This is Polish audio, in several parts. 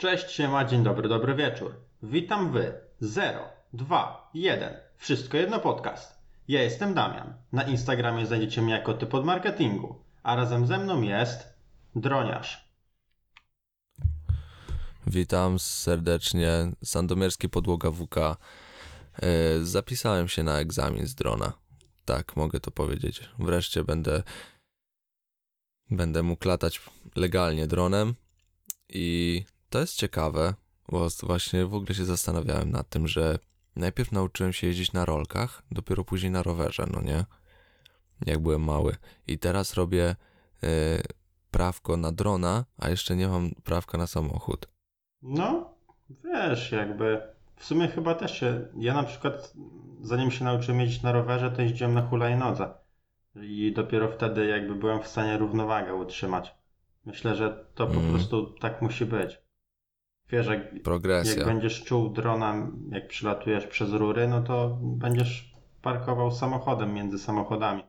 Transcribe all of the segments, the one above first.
Cześć, siema, dzień dobry, dobry wieczór. Witam wy. 0, 2, 1. Wszystko jedno podcast. Ja jestem Damian. Na Instagramie znajdziecie mnie jako typ od marketingu. A razem ze mną jest Droniarz. Witam serdecznie. Sandomierskie Podłoga WK. E, Zapisałem się na egzamin z drona. Tak, mogę to powiedzieć. Wreszcie będę będę mógł latać legalnie dronem i to jest ciekawe, bo właśnie w ogóle się zastanawiałem nad tym, że najpierw nauczyłem się jeździć na rolkach, dopiero później na rowerze, no nie? Jak byłem mały. I teraz robię e, prawko na drona, a jeszcze nie mam prawka na samochód. No, wiesz, jakby w sumie chyba też się. Ja na przykład, zanim się nauczyłem jeździć na rowerze, to jeździłem na hulajnodze. I dopiero wtedy jakby byłem w stanie równowagę utrzymać. Myślę, że to po Mm. prostu tak musi być. Wiesz, jak, jak Progresja. będziesz czuł drona, jak przylatujesz przez rury, no to będziesz parkował samochodem między samochodami.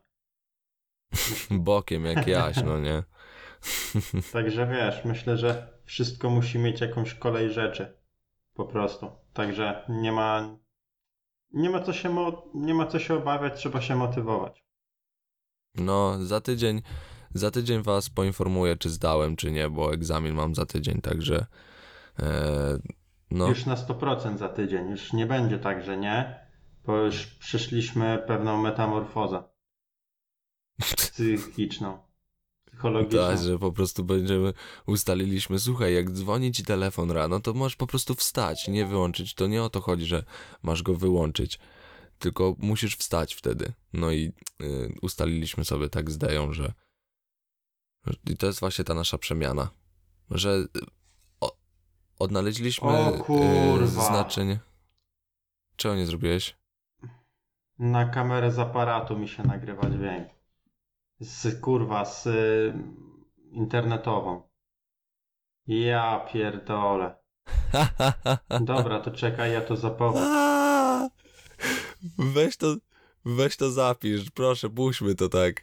Bokiem jak jaś, no nie? Także wiesz, myślę, że wszystko musi mieć jakąś kolej rzeczy. Po prostu. Także nie ma. Nie ma co się, mo- nie ma co się obawiać, trzeba się motywować. No, za tydzień, za tydzień was poinformuję, czy zdałem, czy nie, bo egzamin mam za tydzień, także no, Już na 100% za tydzień. Już nie będzie tak, że nie, bo już przeszliśmy pewną metamorfozę psychiczną, psychologiczną. tak, że po prostu będziemy, ustaliliśmy, słuchaj, jak dzwoni ci telefon rano, to możesz po prostu wstać, nie wyłączyć, to nie o to chodzi, że masz go wyłączyć, tylko musisz wstać wtedy. No i y, ustaliliśmy sobie tak z Deją, że i to jest właśnie ta nasza przemiana, że odnaleźliśmy O kurwa. y, znaczenie. Czego nie zrobiłeś? Na kamerę z aparatu mi się nagrywa dźwięk. Z kurwa, z y, internetową. Ja pierdolę. Dobra, to czekaj, ja to zapowiem. Aaa! Weź to, weź to zapisz, proszę, puśćmy to tak.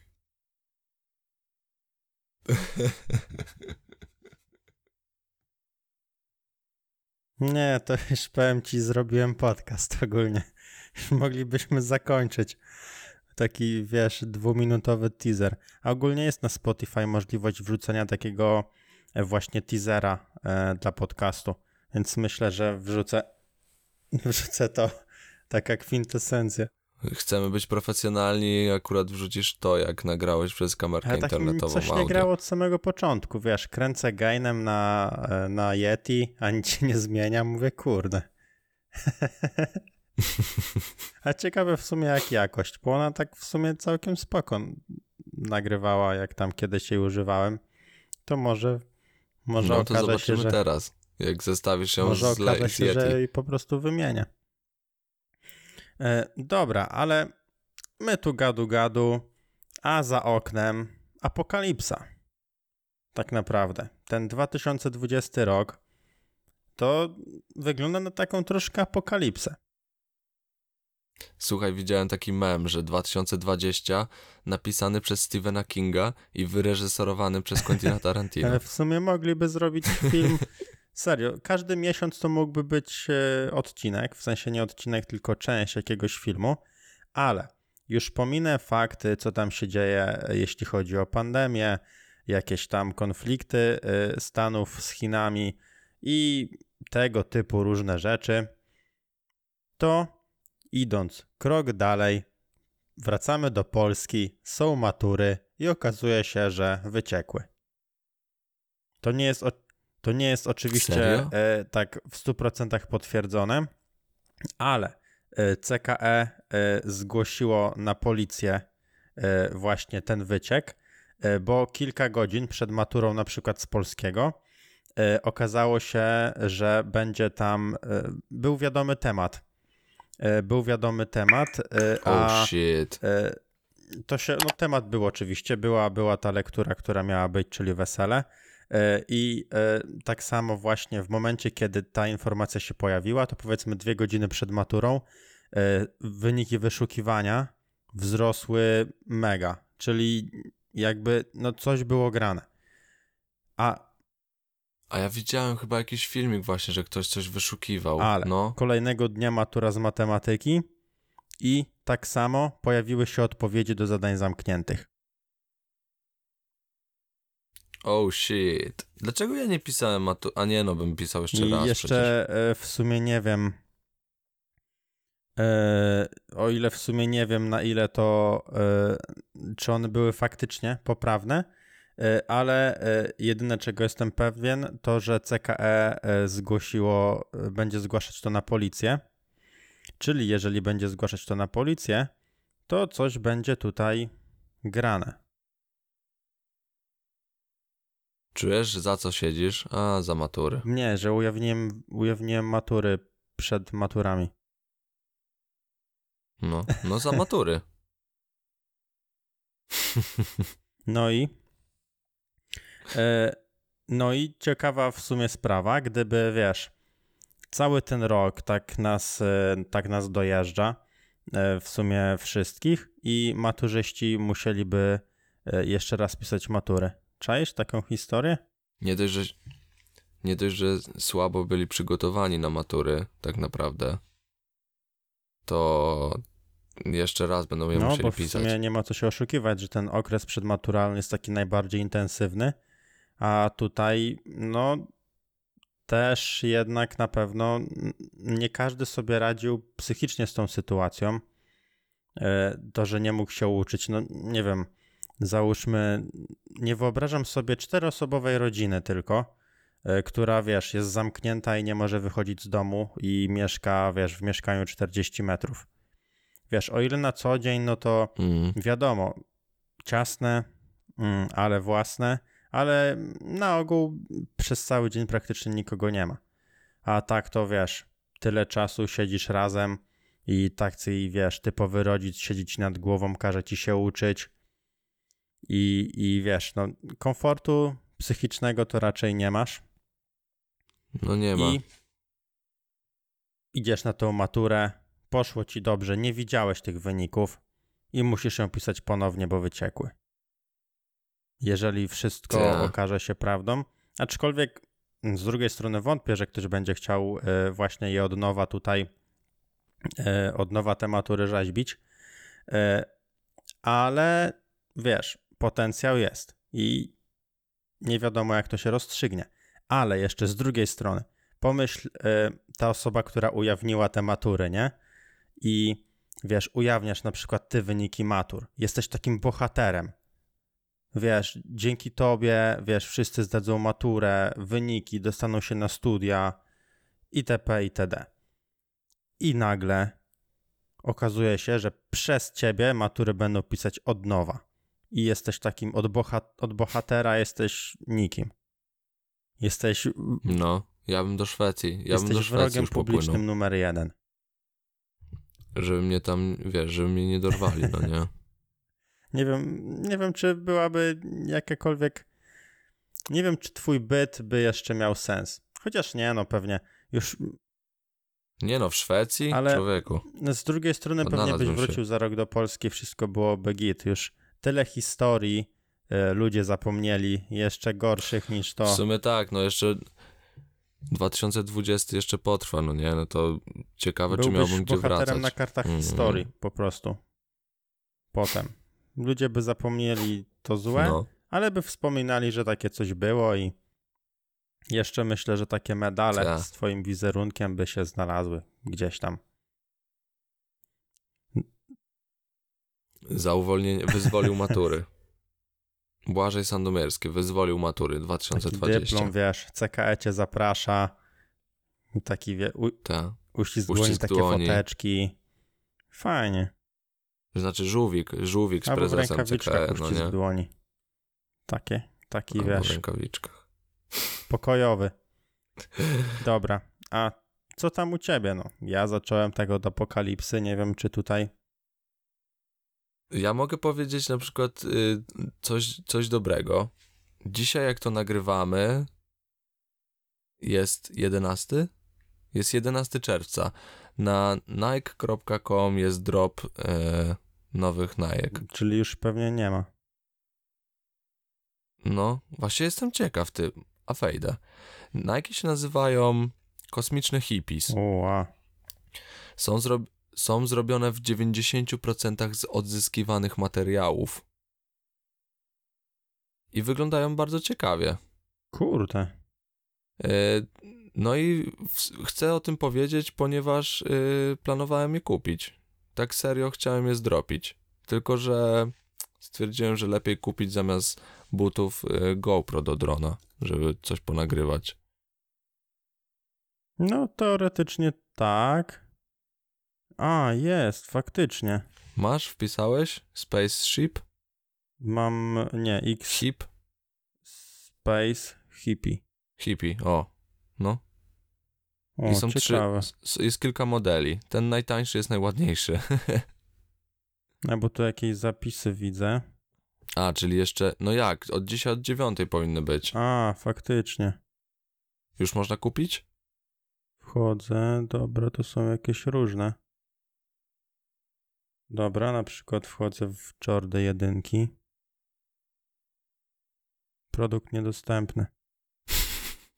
Nie, to już powiem ci, zrobiłem podcast ogólnie. Moglibyśmy zakończyć. Taki, wiesz, dwuminutowy teaser. A ogólnie jest na Spotify możliwość wrzucenia takiego e, właśnie teasera e, dla podcastu. Więc myślę, że wrzucę, wrzucę to taka kwintesencja. Chcemy być profesjonalni akurat wrzucisz to, jak nagrałeś przez kamerkę Ale tak internetową coś nie audio. grało od samego początku, wiesz, kręcę gainem na, e, na Yeti, a nic się nie zmienia, mówię, kurde. a ciekawe w sumie jak jakość, bo ona tak w sumie całkiem spoko nagrywała, jak tam kiedyś jej używałem. To może, może no to okaże się, zobaczymy że, teraz, jak zestawisz ją może z, okaże z się, Yeti. że jej po prostu wymienię. E, dobra, ale my tu gadu gadu, a za oknem apokalipsa. Tak naprawdę. Ten 2020 rok to wygląda na taką troszkę apokalipsę. Słuchaj, widziałem taki mem, że 2020 napisany przez Stephena Kinga i wyreżyserowany przez Quentina Tarantino. Ale w sumie mogliby zrobić film. Serio, każdy miesiąc to mógłby być e, odcinek, w sensie nie odcinek, tylko część jakiegoś filmu, ale już pominę fakty, co tam się dzieje, e, jeśli chodzi o pandemię, jakieś tam konflikty e, Stanów z Chinami i tego typu różne rzeczy, to idąc krok dalej, wracamy do Polski, są matury i okazuje się, że wyciekły. To nie jest, to nie jest oczywiście e, tak w 100% potwierdzone, ale e, CKE e, zgłosiło na policję e, właśnie ten wyciek, e, bo kilka godzin przed maturą na przykład z polskiego e, okazało się, że będzie tam, e, był wiadomy temat. E, Był wiadomy temat, e, a Oh shit. E, To się, no temat był oczywiście, była, była ta lektura, która miała być, czyli wesele. E, I e, tak samo właśnie w momencie, kiedy ta informacja się pojawiła, to powiedzmy dwie godziny przed maturą, e, wyniki wyszukiwania wzrosły mega, czyli jakby no coś było grane. A A ja widziałem chyba jakiś filmik właśnie, że ktoś coś wyszukiwał. Ale No, kolejnego dnia matura z matematyki i tak samo pojawiły się odpowiedzi do zadań zamkniętych. Oh shit. Dlaczego ja nie pisałem matu... A nie, no bym pisał jeszcze I raz jeszcze e, w sumie nie wiem, e, o ile w sumie nie wiem na ile to, e, czy one były faktycznie poprawne, e, ale jedyne czego jestem pewien to, że CKE zgłosiło, będzie zgłaszać to na policję, czyli jeżeli będzie zgłaszać to na policję, to coś będzie tutaj grane. Czujesz, za co siedzisz? A, za matury. Nie, że ujawniłem, ujawniłem matury przed maturami. No, no za matury. No i. E, no i ciekawa w sumie sprawa, gdyby wiesz, cały ten rok tak nas, e, tak nas dojeżdża, e, w sumie wszystkich, i maturzyści musieliby e, jeszcze raz pisać matury. Czaisz taką historię? Nie dość, że, nie dość, że słabo byli przygotowani na matury, tak naprawdę, to jeszcze raz będą je no, musieli bo w pisać. sumie nie ma co się oszukiwać, że ten okres przedmaturalny jest taki najbardziej intensywny, a tutaj, no, też jednak na pewno nie każdy sobie radził psychicznie z tą sytuacją. E, To, że nie mógł się uczyć, no nie wiem, załóżmy, nie wyobrażam sobie czteroosobowej rodziny tylko, e, która, wiesz, jest zamknięta i nie może wychodzić z domu i mieszka, wiesz, w mieszkaniu 40 metrów. Wiesz, o ile na co dzień, no to Mm, wiadomo, ciasne, mm, ale własne, ale na ogół przez cały dzień praktycznie nikogo nie ma. A tak to wiesz, tyle czasu siedzisz razem i tak wiesz, typowy rodzic siedzi ci nad głową, każe ci się uczyć i, i wiesz, no komfortu psychicznego to raczej nie masz. no nie ma. I idziesz na tą maturę, poszło ci dobrze, nie widziałeś tych wyników i musisz ją pisać ponownie, bo wyciekły. Jeżeli wszystko Tak. okaże się prawdą, aczkolwiek z drugiej strony wątpię, że ktoś będzie chciał e, właśnie je od nowa tutaj, e, od nowa te matury rzeźbić, E, ale wiesz, potencjał jest i nie wiadomo jak to się rozstrzygnie. Ale jeszcze z drugiej strony, pomyśl, e, ta osoba, która ujawniła te matury, nie? I wiesz, ujawniasz na przykład ty wyniki matur. Jesteś takim bohaterem. Wiesz, dzięki tobie, wiesz, wszyscy zdadzą maturę, wyniki, dostaną się na studia, itp., itd. I nagle okazuje się, że przez ciebie matury będą pisać od nowa. I jesteś takim od, boha- od bohatera, jesteś nikim. Jesteś No, ja bym do Szwecji. Ja bym Jesteś do Szwecji wrogiem już publicznym popłynął. numer jeden. Żeby mnie tam, wiesz, żeby mnie nie dorwali, no nie? Nie wiem, nie wiem, czy byłaby jakakolwiek. Nie wiem, czy twój byt by jeszcze miał sens. Chociaż nie, no pewnie. Już Nie no, w Szwecji? Ale- Człowieku. z drugiej strony pewnie byś Odnalazłem się. wrócił za rok do Polski, wszystko byłoby git. Już tyle historii e, ludzie zapomnieli, jeszcze gorszych niż to. W sumie tak, no jeszcze 2020 jeszcze potrwa, no nie? No to ciekawe, czy Byłbyś miałbym gdzie bohaterem wracać. na kartach Mhm. historii, po prostu. Potem. Ludzie by zapomnieli to złe, No, ale by wspominali, że takie coś było i jeszcze myślę, że takie medale Tak. z twoim wizerunkiem by się znalazły gdzieś tam. Za uwolnienie, wyzwolił matury. Błażej Sandomierski wyzwolił matury Taki 2020. dyplom, wiesz, CKE cię zaprasza, taki wie, u, Tak. uścisk, Uścisk dłoni, takie dłoni. foteczki. Fajnie. Znaczy żółwik, żółwik z Albo w prezesem CKE, no nie? dłoni. Takie, taki Albo w wiesz, rękawiczkach. pokojowy. Dobra, a co tam u ciebie, no? Ja zacząłem tego od apokalipsy, nie wiem, czy tutaj... Ja mogę powiedzieć na przykład y, coś, coś dobrego. Dzisiaj jak to nagrywamy jest 11? Jest 11 czerwca. Na nike.com jest drop y, nowych Nike. Czyli już pewnie nie ma. No, właśnie jestem ciekaw, ty, a fejdę. Nike się nazywają kosmiczne hippies. Ua. Są, zro... są zrobione w 90% z odzyskiwanych materiałów. I wyglądają bardzo ciekawie. Kurde. E, No i chcę o tym powiedzieć, ponieważ y, planowałem je kupić. Tak serio chciałem je zdropić. Tylko, że stwierdziłem, że lepiej kupić zamiast butów y, GoPro do drona, żeby coś ponagrywać. No, teoretycznie tak. A, jest, faktycznie. Masz, wpisałeś? Spaceship? Mam, nie, X Hip? Space Hippie. Hippie, o. No. O, I są ciekawe. trzy. Jest kilka modeli. Ten najtańszy jest najładniejszy. No, bo tu jakieś zapisy widzę. A, czyli jeszcze. No jak? Od dzisiaj od dziewiątej powinny być. A, faktycznie. Już można kupić? Wchodzę, dobra, to są jakieś różne. Dobra, na przykład wchodzę w Jordy jedynki. Produkt niedostępny.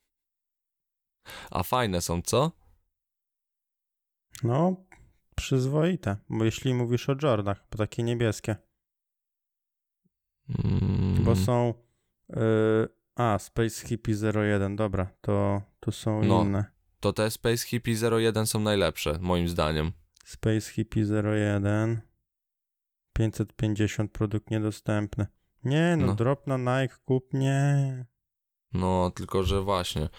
A fajne są, co? No, przyzwoite, bo jeśli mówisz o Jordach, bo takie niebieskie, Mm, bo są y, a, Space Hippie 01, dobra, to, to są No. inne. To te Space Hippie 01 są najlepsze, moim zdaniem. Space Hippie 01, 550, produkt niedostępny. Nie, no, No. drop na Nike, kup, nie. No, tylko że właśnie.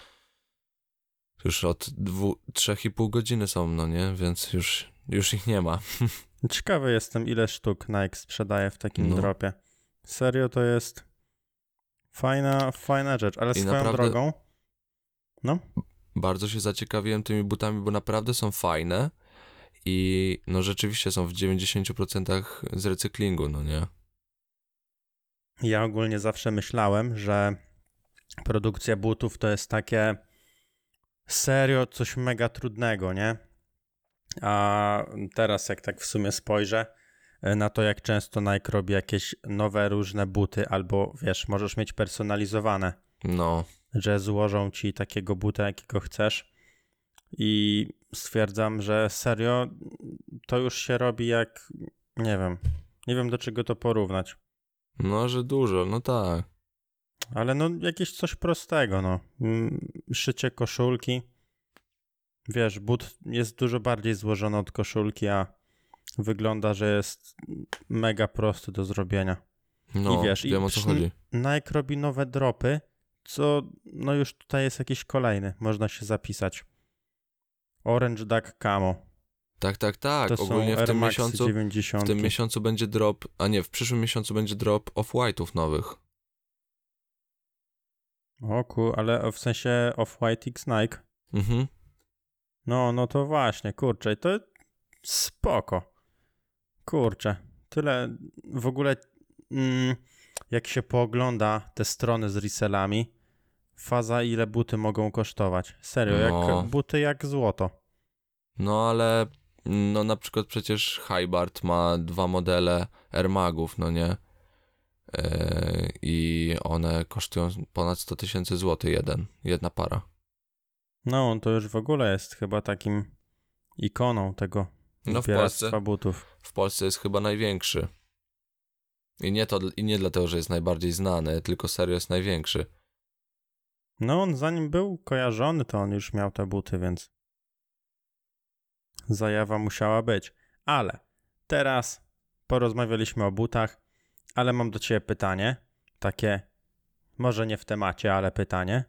Już od dwu, trzech i pół godziny są, no nie? Więc już, już ich nie ma. Ciekawy jestem, ile sztuk Nike sprzedaje w takim No. dropie. Serio to jest fajna, fajna rzecz, ale I swoją naprawdę- drogą. No, Bardzo się zaciekawiłem tymi butami, bo naprawdę są fajne i no rzeczywiście są w 90% z recyklingu, no nie? ja ogólnie zawsze myślałem, że produkcja butów to jest takie serio coś mega trudnego, nie? A teraz jak tak w sumie spojrzę e, na to, jak często Nike robi jakieś nowe, różne buty, albo wiesz, możesz mieć personalizowane. No, że złożą ci takiego buta, jakiego chcesz. I stwierdzam, że serio to już się robi jak. Nie wiem. Nie wiem do czego to porównać. no, że dużo, no tak. Ale no jakieś coś prostego, no. Mm, Szycie koszulki. Wiesz, but jest dużo bardziej złożony od koszulki, a wygląda, że jest mega prosty do zrobienia. No, I wiesz, i wiem o co chodzi. Nike robi nowe dropy, co no już tutaj jest jakiś kolejny, można się zapisać. Orange Duck Camo. Tak, tak, tak. To Ogólnie w tym miesiącu 90. W tym miesiącu będzie drop, a nie, w przyszłym miesiącu będzie drop off-white'ów nowych. O ku, ale w sensie Off-White X Nike. Mhm. No, no to właśnie, kurczę, to spoko. Kurczę, tyle w ogóle mm, jak się poogląda te strony z resellami, faza ile buty mogą kosztować. Serio, No. jak buty jak złoto. No ale, no na przykład przecież Hybart ma dwa modele Air Magów, no nie? Yy, I one kosztują ponad 100 tysięcy złotych jeden, jedna para. No, on to już w ogóle jest chyba takim ikoną tego No w Polsce, butów. w Polsce jest chyba największy. I nie, to, I nie dlatego, że jest najbardziej znany, tylko serio jest największy. No, on zanim był kojarzony, to on już miał te buty, więc zajawa musiała być. Ale teraz porozmawialiśmy o butach, ale mam do ciebie pytanie, takie może nie w temacie, ale pytanie.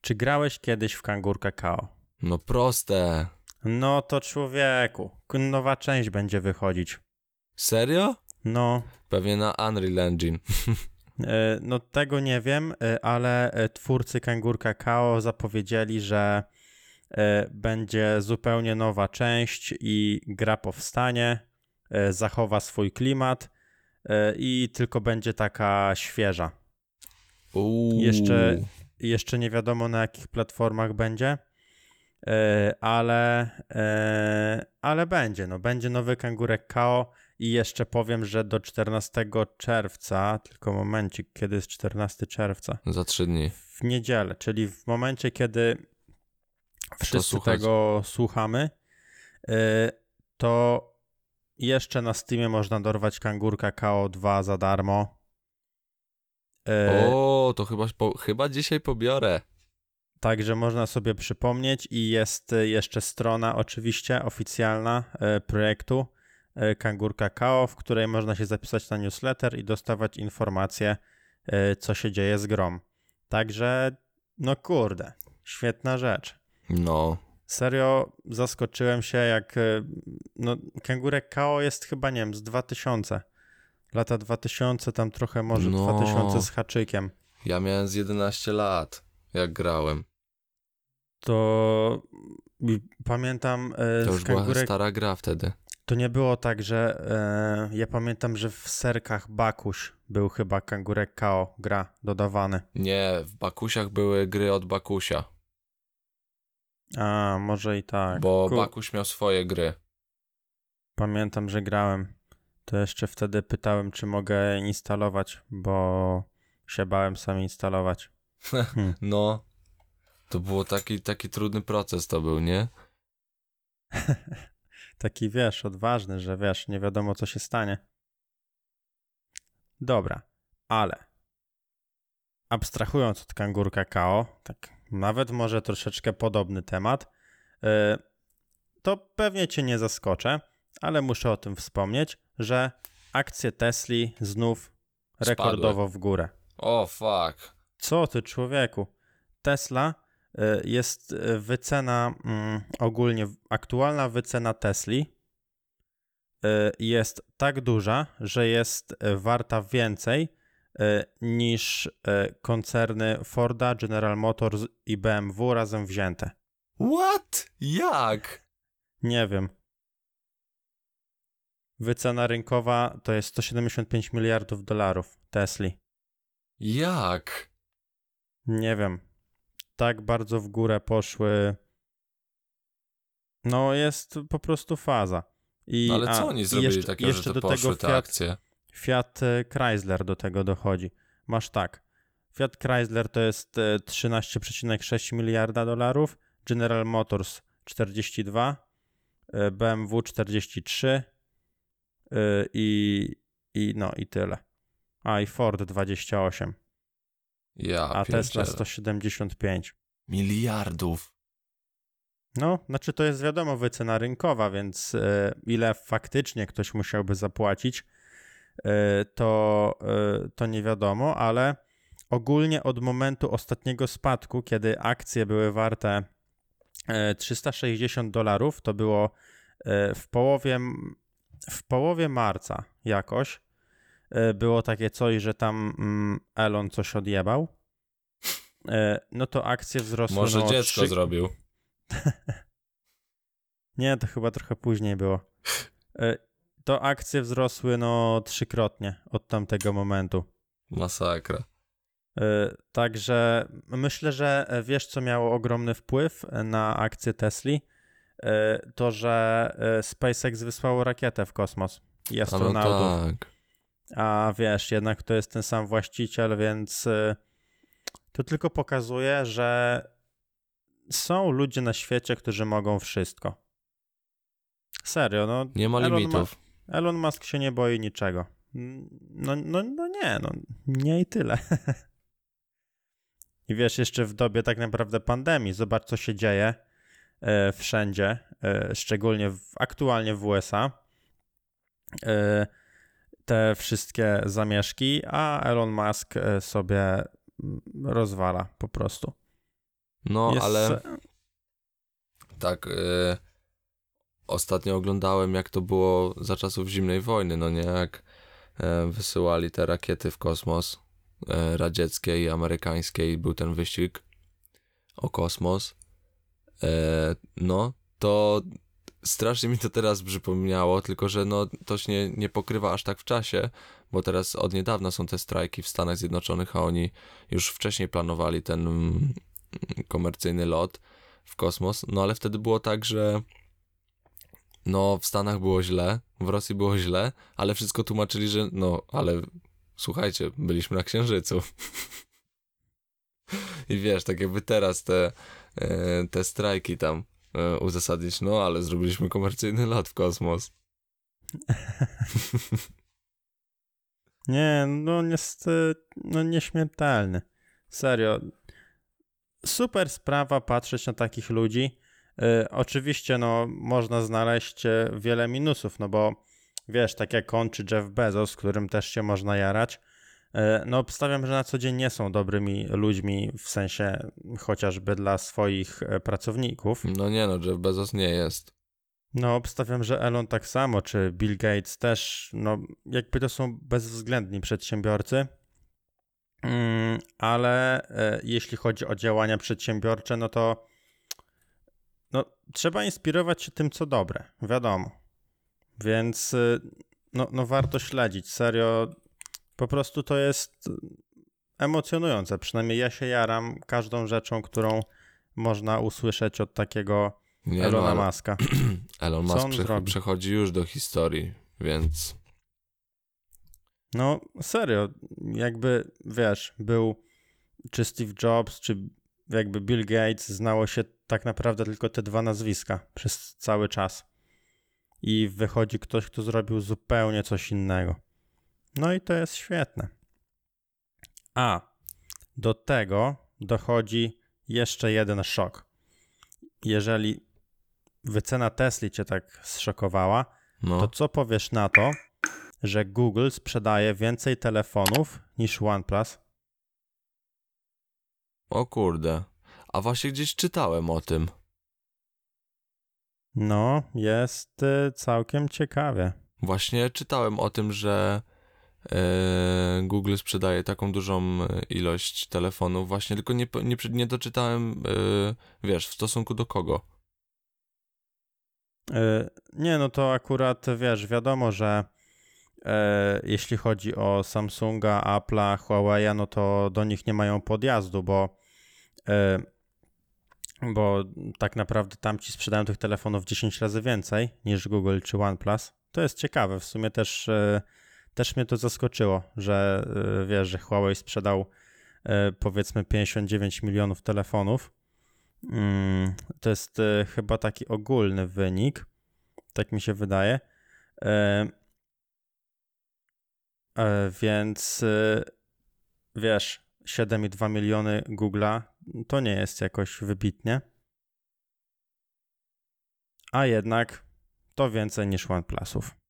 Czy grałeś kiedyś w Kangur Kakao? No proste. No to człowieku, nowa część będzie wychodzić. Serio? No, Pewnie na Unreal Engine. E, No tego nie wiem, e, ale e, twórcy Kangur Kakao zapowiedzieli, że będzie zupełnie nowa część i gra powstanie, zachowa swój klimat i tylko będzie taka świeża. Uuu. Jeszcze- Jeszcze nie wiadomo na jakich platformach będzie, ale, ale będzie. No, będzie nowy Kangurek KO i jeszcze powiem, że do 14 czerwca, tylko momencik, kiedy jest 14 czerwca? Za trzy dni. w niedzielę, czyli w momencie, kiedy wszyscy tego słuchamy, y, to jeszcze na Steamie można dorwać Kangurka KO2 za darmo. Y, O, to chyba, chyba dzisiaj pobiorę. Także można sobie przypomnieć i jest jeszcze strona oczywiście oficjalna y, projektu y, Kangurka KO, w której można się zapisać na newsletter i dostawać informacje, y, co się dzieje z grom. Także, no kurde, świetna rzecz. No, Serio zaskoczyłem się, jak y, no, Kangurek KO jest chyba, nie wiem, z 2000. Lata 2000, tam trochę może No. 2000 z haczykiem. ja miałem z 11 lat, jak grałem. To i pamiętam To już była Kangurek stara gra wtedy. To nie było tak, że e, ja pamiętam, że w serkach Bakuś był chyba Kangurek KO gra dodawany. Nie, w Bakusiach były gry od Bakusia, A, może i tak. bo Ku- Bakuś miał swoje gry. Pamiętam, że grałem. To jeszcze wtedy pytałem, czy mogę instalować, bo się bałem sam instalować. Hmm. No, to było taki, taki trudny proces to był, nie? Taki wiesz, odważny, że wiesz, nie wiadomo co się stanie. Dobra, ale abstrahując od kangurka KO, tak nawet może troszeczkę podobny temat, yy, to pewnie cię nie zaskoczę, ale muszę o tym wspomnieć, że akcje Tesli znów rekordowo w górę. O, fuck. Co ty, człowieku? Tesla y, jest y, wycena mm, ogólnie, aktualna wycena Tesli y, jest tak duża, że jest warta więcej niż koncerny Forda, General Motors i BMW razem wzięte. What? Jak? Nie wiem. Wycena rynkowa to jest 175 miliardów dolarów Tesli. Jak? Nie wiem. Tak bardzo w górę poszły. No, jest po prostu faza. I, No ale co oni zrobili jeszcze, takiego, jeszcze do tego te Fiat, akcje? Fiat e, Chrysler do tego dochodzi. Masz tak. Fiat Chrysler to jest e, 13,6 miliarda dolarów, General Motors 42, e, BMW 43 e, i, i no i tyle. A i Ford 28, Ja a Tesla pierdzielę. 175. Miliardów. No, znaczy to jest wiadomo wycena rynkowa, więc e, ile faktycznie ktoś musiałby zapłacić, e, to, e, to nie wiadomo, ale ogólnie od momentu ostatniego spadku, kiedy akcje były warte e, 360 dolarów, to było w połowie, w połowie marca jakoś, było takie coś, że tam mm, Elon coś odjebał, e, no to akcje wzrosły Może no, dziecko trzy- zrobił. Nie, to chyba trochę później było. E, To akcje wzrosły no trzykrotnie od tamtego momentu. Masakra. E, Także myślę, że e, wiesz, co miało ogromny wpływ na akcje Tesli? E, To, że e, SpaceX wysłało rakietę w kosmos i no astronautów. tak. A wiesz, jednak to jest ten sam właściciel, więc y, to tylko pokazuje, że są ludzie na świecie, którzy mogą wszystko. Serio, no. Nie ma Elon Ma- limitów. Elon Musk się nie boi niczego. No, no, no nie, no nie i tyle. I wiesz, jeszcze w dobie tak naprawdę pandemii, zobacz co się dzieje e, wszędzie, e, szczególnie w, aktualnie w USA. Te wszystkie zamieszki, a Elon Musk e, sobie mm, rozwala po prostu. No, Jest- ale tak. Y, ostatnio oglądałem, jak to było za czasów zimnej wojny, no nie? Jak e, wysyłali te rakiety w kosmos e, radzieckie i amerykańskie i był ten wyścig o kosmos. E, no, to strasznie mi to teraz przypomniało, tylko że no, to się nie, nie pokrywa aż tak w czasie, bo teraz od niedawna są te strajki w Stanach Zjednoczonych, a oni już wcześniej planowali ten mm, komercyjny lot w kosmos, no ale wtedy było tak, że no w Stanach było źle, w Rosji było źle, ale wszystko tłumaczyli, że no, ale słuchajcie, byliśmy na Księżycu. I wiesz, tak jakby teraz te, e, te strajki tam uzasadnić, no ale zrobiliśmy komercyjny lot w kosmos. Nie, no jest no nieśmiertelny. Serio. Super sprawa patrzeć na takich ludzi. Y, oczywiście, no, można znaleźć y, wiele minusów, no bo wiesz, tak jak on czy Jeff Bezos, którym też się można jarać, no obstawiam, że na co dzień nie są dobrymi ludźmi, w sensie chociażby dla swoich e, pracowników. No nie no, Jeff Bezos nie jest. No, obstawiam, że Elon tak samo, czy Bill Gates też, no, jakby to są bezwzględni przedsiębiorcy. Mm, ale e, jeśli chodzi o działania przedsiębiorcze, no to no, trzeba inspirować się tym, co dobre, wiadomo. Więc y, no, no warto śledzić. Serio, po prostu to jest emocjonujące. Przynajmniej ja się jaram każdą rzeczą, którą można usłyszeć od takiego Nie Elona no, Muska. Elon Musk on prze- zrobi? przechodzi już do historii, więc No serio, jakby wiesz, był czy Steve Jobs, czy jakby Bill Gates, znało się tak naprawdę tylko te dwa nazwiska przez cały czas. I wychodzi ktoś, kto zrobił zupełnie coś innego. No i to jest świetne. A do tego dochodzi jeszcze jeden szok. Jeżeli wycena Tesli cię tak zszokowała, no. to co powiesz na to, że Google sprzedaje więcej telefonów niż OnePlus? O kurde. A właśnie gdzieś czytałem o tym. No, jest y, całkiem ciekawie. Właśnie czytałem o tym, że Google sprzedaje taką dużą e, ilość telefonów, właśnie tylko nie, nie, nie doczytałem, e, wiesz, w stosunku do kogo. Y, Nie, no to akurat wiesz, wiadomo, że e, jeśli chodzi o Samsunga, Apple'a, Huawei'a, no to do nich nie mają podjazdu, bo, e, bo tak naprawdę tamci sprzedają tych telefonów 10 razy więcej niż Google czy OnePlus. To jest ciekawe, w sumie też, e, też mnie to zaskoczyło, że e, wiesz, że Huawei sprzedał e, powiedzmy 59 milionów telefonów. Mm, To jest e, chyba taki ogólny wynik, tak mi się wydaje. Więc wiesz, 7,2 miliony Google'a to nie jest jakoś wybitnie. A jednak to więcej niż OnePlusów.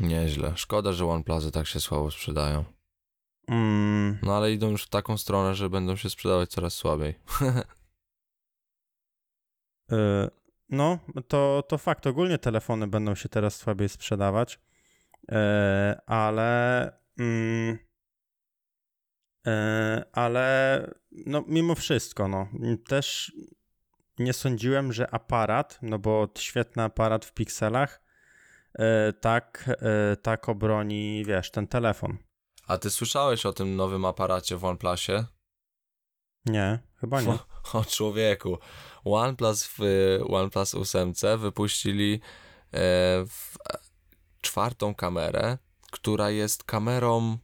Nieźle. Szkoda, że OnePlusy tak się słabo sprzedają. Mm, No ale idą już w taką stronę, że będą się sprzedawać coraz słabiej. y, no, to, to fakt. Ogólnie telefony będą się teraz słabiej sprzedawać, e, ale. Mm, e, ale no, mimo wszystko, no, też nie sądziłem, że aparat, no bo świetny aparat w pikselach, tak, e, tak obroni, wiesz, ten telefon. A ty słyszałeś o tym nowym aparacie w OnePlusie? Nie, chyba nie. O, o człowieku. OnePlus w OnePlus 8 wypuścili e, e, czwartą kamerę, która jest kamerą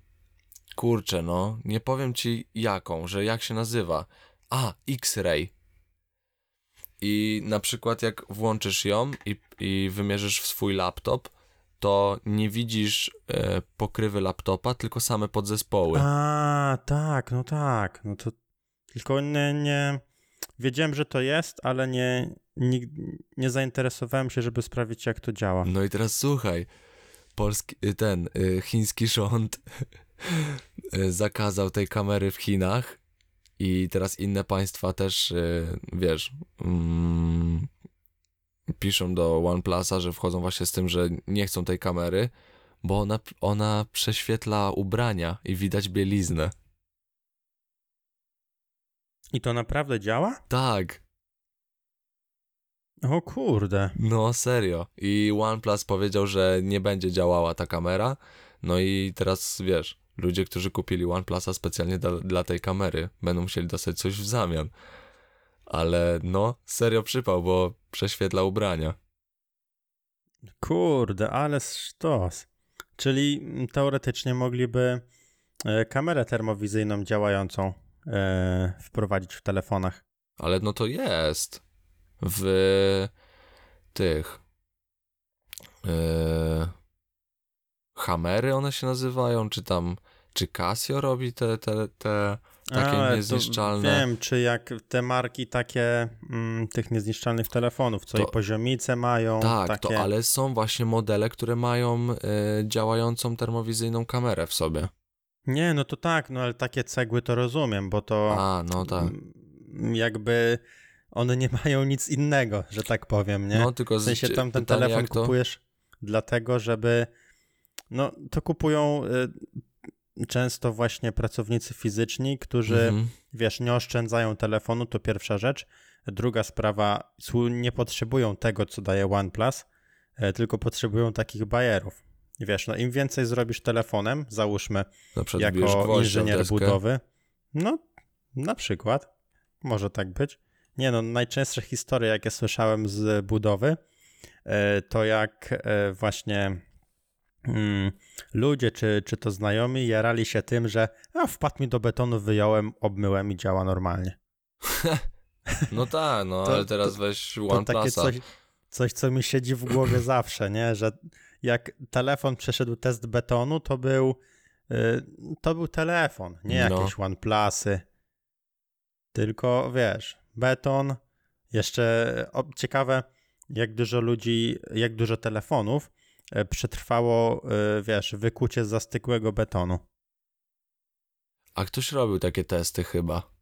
kurczę no, nie powiem ci jaką, że jak się nazywa. A, X-ray. I na przykład jak włączysz ją i, i wymierzysz w swój laptop, to nie widzisz e, pokrywy laptopa, tylko same podzespoły. A, tak, no tak. No to tylko nie, nie. Wiedziałem, że to jest, ale nie, nie, nie zainteresowałem się, żeby sprawdzić, jak to działa. No i teraz słuchaj, polski, ten y, chiński rząd y, zakazał tej kamery w Chinach i teraz inne państwa też, y, wiesz, mm, piszą do OnePlusa, że wchodzą właśnie z tym, że nie chcą tej kamery, bo ona, ona prześwietla ubrania i widać bieliznę. I to naprawdę działa? Tak, O kurde. no serio. I OnePlus powiedział, że nie będzie działała ta kamera, no i teraz, wiesz, ludzie, którzy kupili OnePlusa specjalnie dla, dla tej kamery, będą musieli dostać coś w zamian. Ale no, serio przypał, bo prześwietla ubrania. Kurde, ale sztos. Czyli mm, teoretycznie mogliby e, kamerę termowizyjną działającą e, wprowadzić w telefonach. Ale no to jest. W tych. Yy, Hamery one się nazywają, czy tam. Czy Casio robi te, te, te takie niezniszczalne? Wiem, czy jak te marki takie mm, tych niezniszczalnych telefonów, co To- i poziomice mają. Tak, takie... to ale są właśnie modele, które mają e, działającą termowizyjną kamerę w sobie. Nie, no to tak, no ale takie cegły to rozumiem, bo to A, no tak. mm, jakby one nie mają nic innego, że tak powiem, nie? No tylko w sensie tam ten telefon to... kupujesz dlatego, żeby no to kupują y, często właśnie pracownicy fizyczni, którzy Mhm. wiesz, nie oszczędzają telefonu, to pierwsza rzecz. Druga sprawa, nie potrzebują tego, co daje OnePlus, e, tylko potrzebują takich bajerów. Wiesz, no im więcej zrobisz telefonem, załóżmy, jako inżynier budowy, no na przykład, może tak być. Nie no, najczęstsze historie, jakie słyszałem z budowy, e, to jak e, właśnie mm, ludzie, czy, czy to znajomi, jarali się tym, że a, wpadł mi do betonu, wyjąłem, obmyłem i działa normalnie. No tak, no To- ale teraz to- weź OnePlusa. coś, coś, co mi siedzi w głowie zawsze, nie? Że jak telefon przeszedł test betonu, to był y, to był telefon, nie No. jakieś OnePlusy. Tylko wiesz, beton. Jeszcze o, ciekawe, jak dużo ludzi, jak dużo telefonów przetrwało, y, wiesz, wykucie z zastygłego betonu. A ktoś robił takie testy chyba.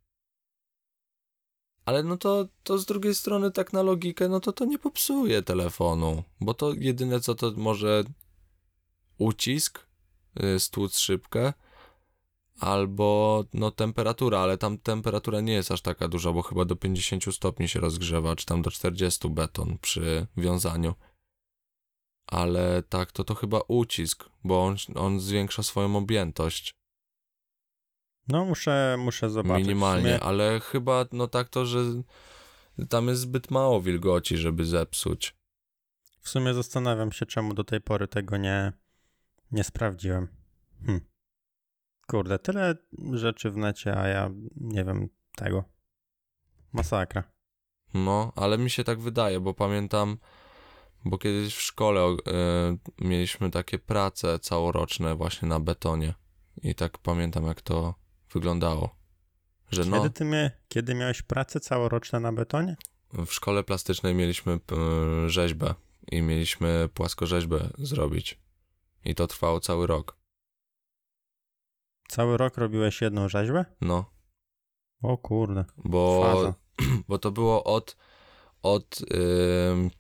Ale no to, to z drugiej strony tak na logikę, no to to nie popsuje telefonu, bo to jedyne co to może ucisk, y, stłuc szybkę, albo no temperatura, ale tam temperatura nie jest aż taka duża, bo chyba do 50 stopni się rozgrzewa, czy tam do 40 beton przy wiązaniu. Ale tak, to to chyba ucisk, bo on, on zwiększa swoją objętość. No muszę, muszę zobaczyć. Minimalnie, ale chyba no tak to, że tam jest zbyt mało wilgoci, żeby zepsuć. W sumie zastanawiam się, czemu do tej pory tego nie, nie sprawdziłem. Hm. Kurde, tyle rzeczy w necie, a ja nie wiem tego. Masakra. No, ale mi się tak wydaje, bo pamiętam, bo kiedyś w szkole e, mieliśmy takie prace całoroczne właśnie na betonie i tak pamiętam jak to wyglądało. Że no, Kiedy ty mia- kiedy miałeś pracę całoroczne na betonie? w szkole plastycznej mieliśmy e, rzeźbę i mieliśmy płaskorzeźbę zrobić. I to trwało cały rok. Cały rok robiłeś jedną rzeźbę? No, O kurde. bo Faza. bo to było od, od ym,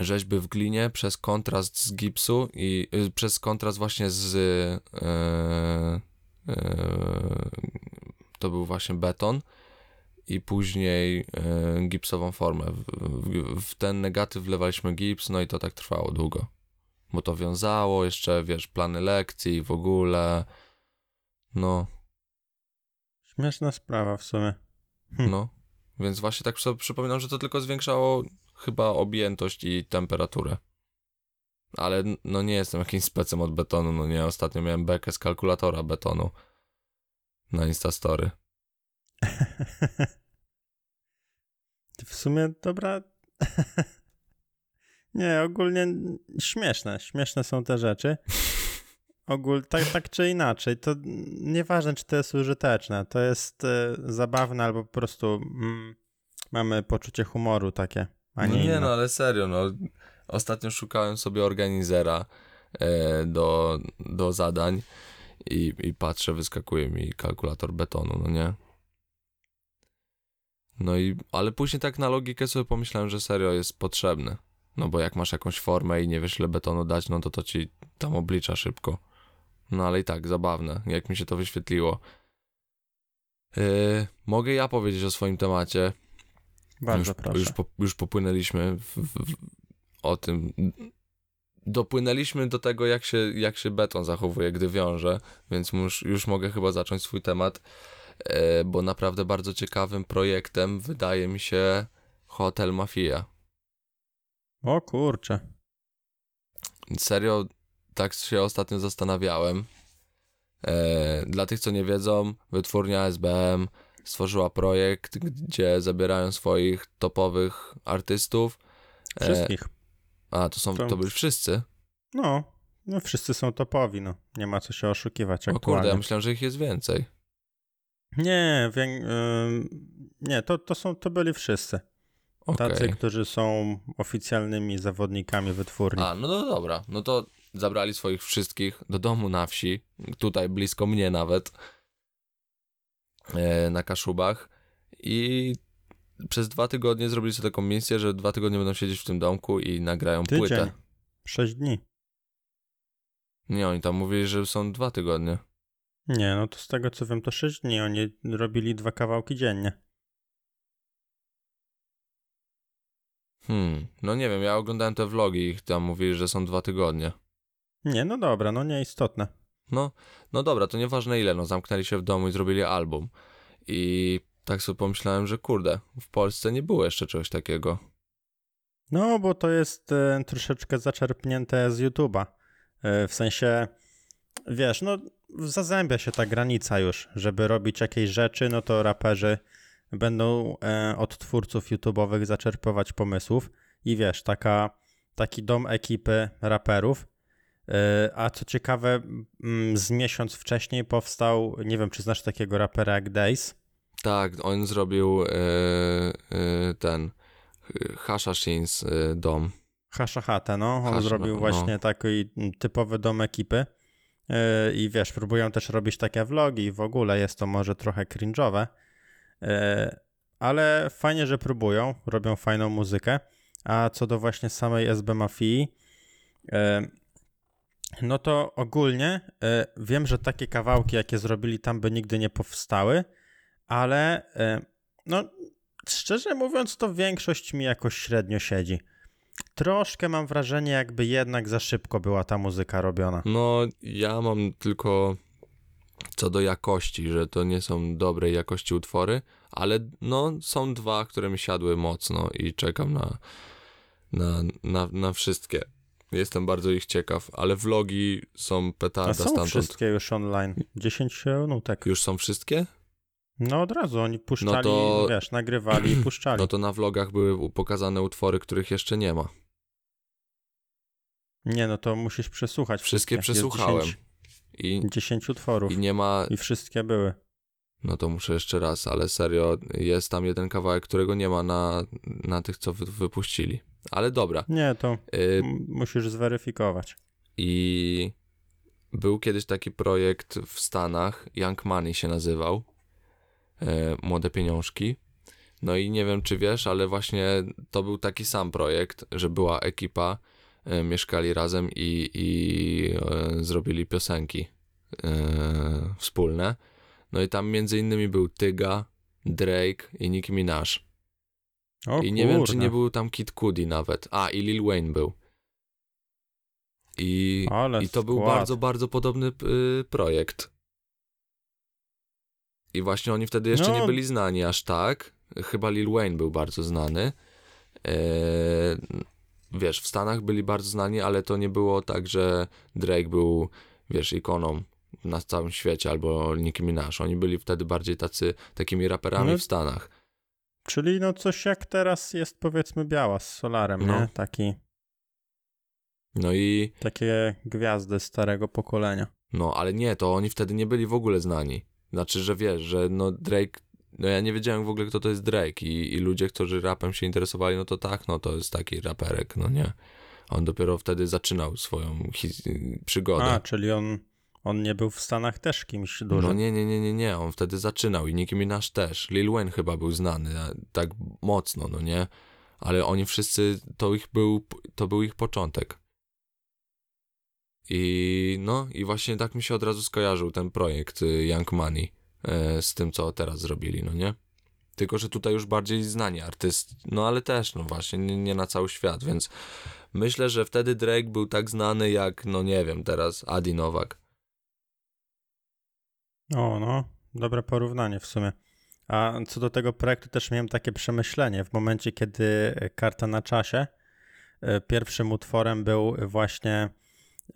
rzeźby w glinie przez kontrast z gipsu i y, przez kontrast właśnie z y, y, to był właśnie beton i później y, gipsową formę. W, w, w ten negatyw wlewaliśmy gips, no i to tak trwało długo. Bo to wiązało, jeszcze wiesz, plany lekcji w ogóle. No, Śmieszna sprawa w sumie. Hm. no. Więc właśnie tak sobie przypominam, że to tylko zwiększało chyba objętość i temperaturę. Ale no nie jestem jakimś specem od betonu, no nie. Ostatnio miałem bekę z kalkulatora betonu na Instastory. w sumie dobra. nie, ogólnie śmieszne. Śmieszne są te rzeczy. Ogól, tak, tak czy inaczej, to nieważne, czy to jest użyteczne, to jest e, zabawne albo po prostu mm, mamy poczucie humoru takie, a No nie, inne. no, ale serio, no. Ostatnio szukałem sobie organizera e, do, do zadań i, i patrzę, wyskakuje mi kalkulator betonu, no nie? No i, ale później tak na logikę sobie pomyślałem, że serio jest potrzebny. No bo jak masz jakąś formę i nie wiesz ile betonu dać, no to to ci tam oblicza szybko. No ale i tak, zabawne, jak mi się to wyświetliło. Yy, mogę ja powiedzieć o swoim temacie, Bardzo już, proszę. Już, po, już popłynęliśmy w, w, o tym. Dopłynęliśmy do tego, jak się, jak się beton zachowuje, gdy wiąże, więc już, już mogę chyba zacząć swój temat, e, bo naprawdę bardzo ciekawym projektem wydaje mi się Hotel Mafia. O kurczę. Serio, tak się ostatnio zastanawiałem, E, dla tych, co nie wiedzą, wytwórnia SBM stworzyła projekt, gdzie zabierają swoich topowych artystów. E, Wszystkich. a, to są, To- to byli wszyscy? No, no wszyscy są topowi, no. Nie ma co się oszukiwać O kurde, ja myślałem, że ich jest więcej. Nie, ym, nie, to, to są, to byli wszyscy. Okej. Tacy, którzy są oficjalnymi zawodnikami wytwórni. A, no to dobra. No to zabrali swoich wszystkich do domu na wsi, tutaj blisko mnie nawet, e, na Kaszubach i przez dwa tygodnie zrobili sobie taką misję, że dwa tygodnie będą siedzieć w tym domku i nagrają Tydzień. płytę. Sześć dni. Nie, oni tam mówili, że są dwa tygodnie. Nie, no to z tego co wiem, to sześć dni. Oni robili dwa kawałki dziennie. Hmm, no nie wiem, ja oglądałem te vlogi i ich tam mówili, że są dwa tygodnie. Nie, no dobra, no nieistotne. No, no dobra, to nieważne ile, no zamknęli się w domu i zrobili album. I tak sobie pomyślałem, że kurde, w Polsce nie było jeszcze czegoś takiego. No, bo to jest e, troszeczkę zaczerpnięte z YouTube'a. E, w sensie, wiesz, no zazębia się ta granica już, żeby robić jakieś rzeczy, no to raperzy będą e, od twórców YouTube'owych zaczerpywać pomysłów i wiesz, taka, taki dom ekipy raperów. E, a co ciekawe, mm, z miesiąc wcześniej powstał, nie wiem, czy znasz takiego rapera jak Days. Tak, on zrobił e, e, ten Hashashins dom. Hashahata, no. On Hash- zrobił no, właśnie taki typowy dom ekipy. Yy, I wiesz, próbują też robić takie vlogi i w ogóle jest to może trochę cringe'owe, yy, ale fajnie, że próbują, robią fajną muzykę. A co do właśnie samej SB Mafii, no to ogólnie yy, wiem, że takie kawałki, jakie zrobili tam, by nigdy nie powstały, ale yy, no szczerze mówiąc, to większość mi jakoś średnio siedzi. Troszkę mam wrażenie, jakby jednak za szybko była ta muzyka robiona. No, ja mam tylko co do jakości, że to nie są dobrej jakości utwory, ale no, są dwa, które mi siadły mocno i czekam na, na, na, na wszystkie. Jestem bardzo ich ciekaw, ale vlogi są A petarda są stamtąd. wszystkie już online. 10 nutek. Już są wszystkie? No od razu oni puszczali, No to- wiesz, nagrywali i puszczali. No to na vlogach były pokazane utwory, których jeszcze nie ma. Nie, no to musisz przesłuchać Wszystkie wszystkie. Przesłuchałem. 10, I, 10 utworów I i, nie ma, wszystkie były. no to muszę jeszcze raz, ale serio, jest tam jeden kawałek, którego nie ma na, na tych, co wy, wypuścili. Ale dobra. Nie, to Y, musisz zweryfikować. I był kiedyś taki projekt w Stanach, Young Money się nazywał, e, Młode Pieniążki. No i nie wiem, czy wiesz, ale właśnie to był taki sam projekt, że była ekipa, e, mieszkali razem i, i e, zrobili piosenki wspólne. No i tam między innymi był Tyga, Drake i Nicki Minaj. O I nie wiem, czy nie był tam Kid Cudi nawet. A, i Lil Wayne był. I, Ale i to był skład. bardzo, bardzo podobny y, projekt. I właśnie oni wtedy jeszcze No. nie byli znani aż tak. Chyba Lil Wayne był bardzo znany. E, wiesz, w Stanach byli bardzo znani, ale to nie było tak, że Drake był, wiesz, ikoną na całym świecie, albo Nicki Minaj. Oni byli wtedy bardziej tacy, takimi raperami No. w Stanach. Czyli no coś jak teraz jest powiedzmy biała z Solarem, No. nie? Taki, No i takie gwiazdy starego pokolenia. No, ale nie, to oni wtedy nie byli w ogóle znani. Znaczy, że wiesz, że no Drake, no ja nie wiedziałem w ogóle, kto to jest Drake i, i ludzie, którzy rapem się interesowali, no to tak, no to jest taki raperek, no nie. On dopiero wtedy zaczynał swoją przygodę. A, czyli on, on nie był w Stanach też kimś dużym. No nie, nie, nie, nie, nie, on wtedy zaczynał i Nicki Minaj też. Lil Wayne chyba był znany tak mocno, no nie. Ale oni wszyscy, to ich był, to był ich początek. I no, i właśnie tak mi się od razu skojarzył ten projekt y, Young Money e, z tym, co teraz zrobili, no nie? Tylko, że tutaj już bardziej znani artyst, no ale też, no właśnie, nie, nie na cały świat, więc myślę, że wtedy Drake był tak znany jak, no nie wiem, teraz Adi Nowak. O, no, dobre porównanie w sumie. A co do tego projektu też miałem takie przemyślenie. W momencie, kiedy Karta na czasie, e, pierwszym utworem był właśnie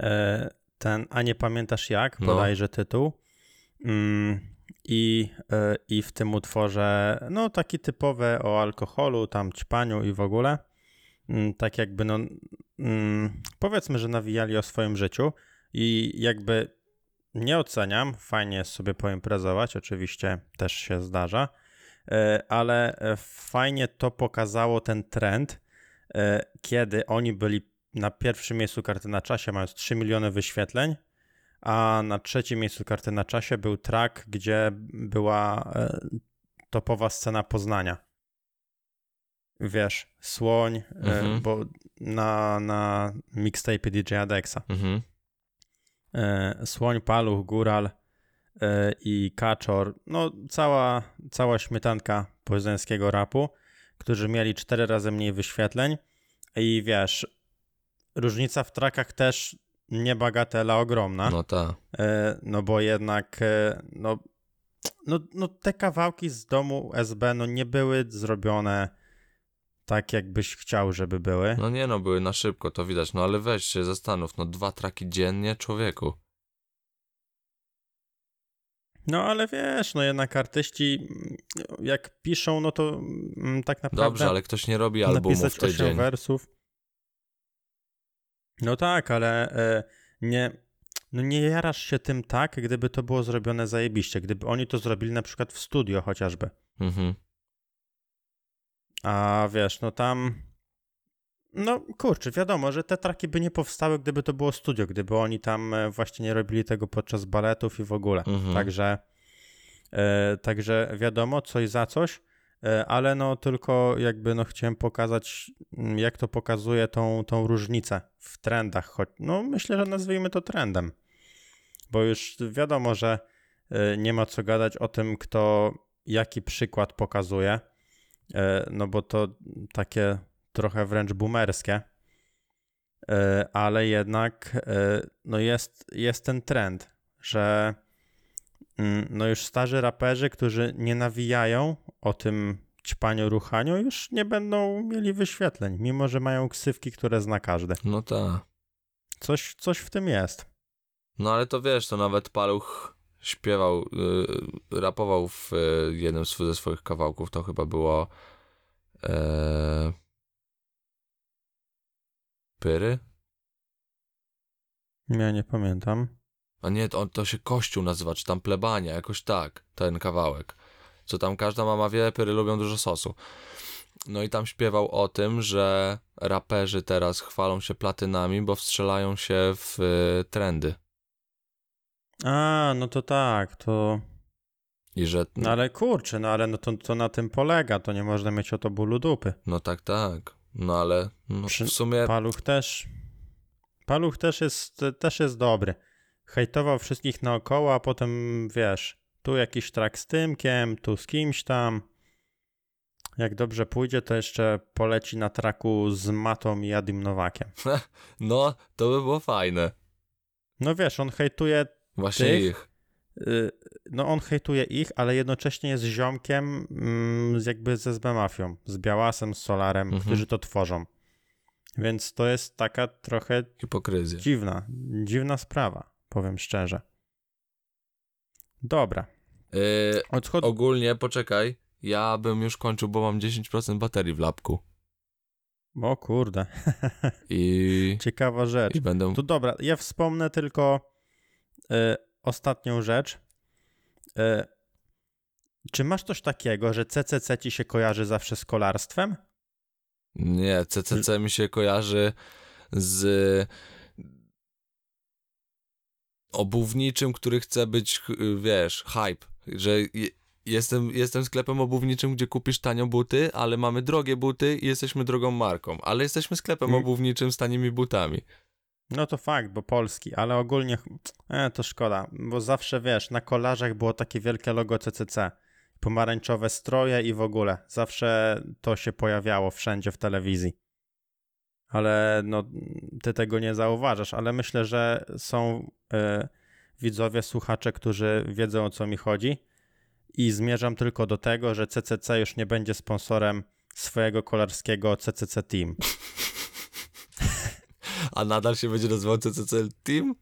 e, ten, a nie pamiętasz jak, No. bodajże tytuł. Mm, i, e, I w tym utworze, no taki typowy o alkoholu, tam ćpaniu i w ogóle. Mm, tak jakby, no, mm, powiedzmy, że nawijali o swoim życiu i jakby nie oceniam, fajnie jest sobie poimprezować, oczywiście też się zdarza, e, ale e, fajnie to pokazało ten trend, e, kiedy oni byli na pierwszym miejscu karty na czasie, mając 3 miliony wyświetleń, a na trzecim miejscu karty na czasie był track, gdzie była topowa scena Poznania. Wiesz, Słoń, Mhm. bo na, na mixtape DJ Adexa. Mhm. E, Słoń, Paluch, Góral e, i Kaczor, no cała, cała śmietanka poznańskiego rapu, którzy mieli cztery razy mniej wyświetleń i wiesz, różnica w trakach też niebagatela ogromna. No ta. E, No bo jednak no, no, no te kawałki z domu SB no nie były zrobione tak, jakbyś chciał, żeby były. No nie no, były na szybko, to widać. No ale weź się zastanów, no dwa traki dziennie, człowieku. No ale wiesz, no jednak artyści mm, jak piszą, no to mm, tak naprawdę Dobrze, ale ktoś nie robi albumów w tydzień. 8 wersów. No tak, ale e, nie, no nie jarasz się tym tak, gdyby to było zrobione zajebiście, gdyby oni to zrobili na przykład w studio chociażby. Mhm. A wiesz, no tam. No kurczę, wiadomo, że te traki by nie powstały, gdyby to było studio, gdyby oni tam e, właśnie nie robili tego podczas baletów i w ogóle. Mhm. Także, e, także wiadomo, coś za coś, e, ale no tylko jakby no chciałem pokazać, mm, jak to pokazuje tą, tą różnicę w trendach. Choć, no myślę, że nazwijmy to trendem, bo już wiadomo, że e, nie ma co gadać o tym, kto jaki przykład pokazuje. E, no bo to takie trochę wręcz boomerskie, E, ale jednak e, no jest, jest ten trend, że mm, no już starzy raperzy, którzy nie nawijają o tym ćpaniu, ruchaniu, już nie będą mieli wyświetleń, mimo że mają ksywki, które zna każdy. No ta. Coś, coś w tym jest. No ale to wiesz, to nawet Paluch śpiewał, y, rapował w y, jednym z- ze swoich kawałków, to chyba było e, Pyry? Ja nie pamiętam. A nie, to, to się Kościół nazywa, czy tam plebania, jakoś tak, ten kawałek. Co tam każda mama wie, pyry lubią dużo sosu. No i tam śpiewał o tym, że raperzy teraz chwalą się platynami, bo wstrzelają się w y, trendy. A, no to tak, to... I że. No ale kurczę, no ale no to, to na tym polega, to nie można mieć o to bólu dupy. No tak, tak. No ale no, Przy- w sumie. Paluch też. Paluch też jest, też jest dobry. Hejtował wszystkich naokoło, a potem wiesz, tu jakiś trak z Tymkiem, tu z kimś tam. Jak dobrze pójdzie, to jeszcze poleci na traku z Matą i Adim Nowakiem. No, to by było fajne. No wiesz, on hejtuje, Właśnie Tych? ich. y, no on hejtuje ich, ale jednocześnie jest ziomkiem mm, z jakby ze SB Mafią, z Białasem, z Solarem, Mhm. którzy to tworzą. Więc to jest taka trochę Hipokryzja. Dziwna, dziwna sprawa, powiem szczerze. Dobra. Yy, Odchod... ogólnie, poczekaj. Ja bym już kończył, bo mam 10% baterii w lapku. O kurde, I, ciekawa rzecz. i będę. To dobra, ja wspomnę tylko y, ostatnią rzecz. Y, czy masz coś takiego, że CCC ci się kojarzy zawsze z kolarstwem? Nie, CCC mi się kojarzy z obuwniczym, który chce być, wiesz, hype, że je- jestem, jestem sklepem obuwniczym, gdzie kupisz tanio buty, ale mamy drogie buty i jesteśmy drogą marką, ale jesteśmy sklepem Mm. obuwniczym z tanimi butami. No to fakt, bo polski, ale ogólnie e, to szkoda, bo zawsze wiesz, na kolarzach było takie wielkie logo CCC, pomarańczowe stroje i w ogóle. Zawsze to się pojawiało wszędzie w telewizji. Ale no, ty tego nie zauważasz, ale myślę, że są e, widzowie, słuchacze, którzy wiedzą o co mi chodzi i zmierzam tylko do tego, że CCC już nie będzie sponsorem swojego kolarskiego CCC Team. A nadal się będzie nazywał CCC Team?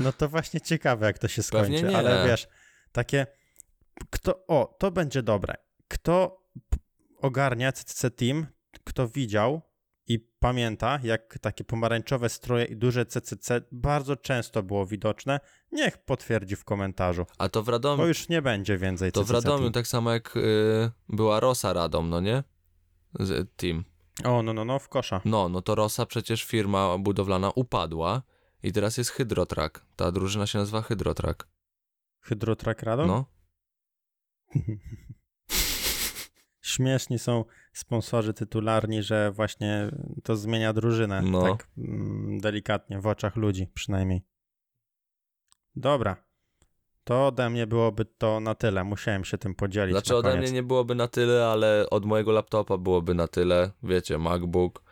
No to właśnie ciekawe, jak to się skończy, ale wiesz, takie, kto, o, to będzie dobre. Kto ogarnia CCC Team, kto widział i pamięta, jak takie pomarańczowe stroje i duże CCC bardzo często było widoczne, niech potwierdzi w komentarzu, A to w bo Radomiu, już nie będzie więcej to w Radomiu Team. tak samo jak y, była Rosa Radom, no nie? Z, team. O, no, no, no, w kosza. No, no to Rosa przecież firma budowlana upadła i teraz jest Hydrotrak. Ta drużyna się nazywa Hydrotrak. Hydrotrak Radom? No. Śmieszni są sponsorzy tytularni, że właśnie to zmienia drużynę. No. Tak mm, delikatnie, w oczach ludzi przynajmniej. Dobra. To ode mnie byłoby to na tyle. Musiałem się tym podzielić. Znaczy na ode koniec. mnie nie byłoby na tyle, ale od mojego laptopa byłoby na tyle. Wiecie, MacBook,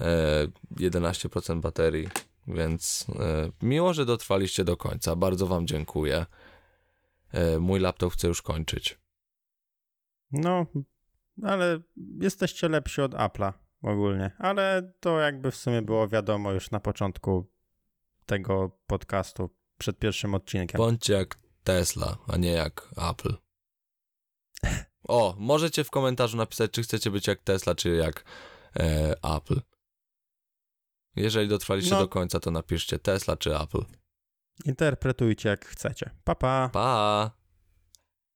e, 11% baterii, więc e, miło, że dotrwaliście do końca. Bardzo wam dziękuję. E, mój laptop chce już kończyć. No, ale jesteście lepsi od Apple'a ogólnie. Ale to jakby w sumie było wiadomo już na początku tego podcastu, przed pierwszym odcinkiem. Bądźcie jak Tesla, a nie jak Apple. O, możecie w komentarzu napisać, czy chcecie być jak Tesla, czy jak e, Apple. Jeżeli dotrwaliście No. do końca, to napiszcie Tesla czy Apple. Interpretujcie jak chcecie. Pa, pa. Pa!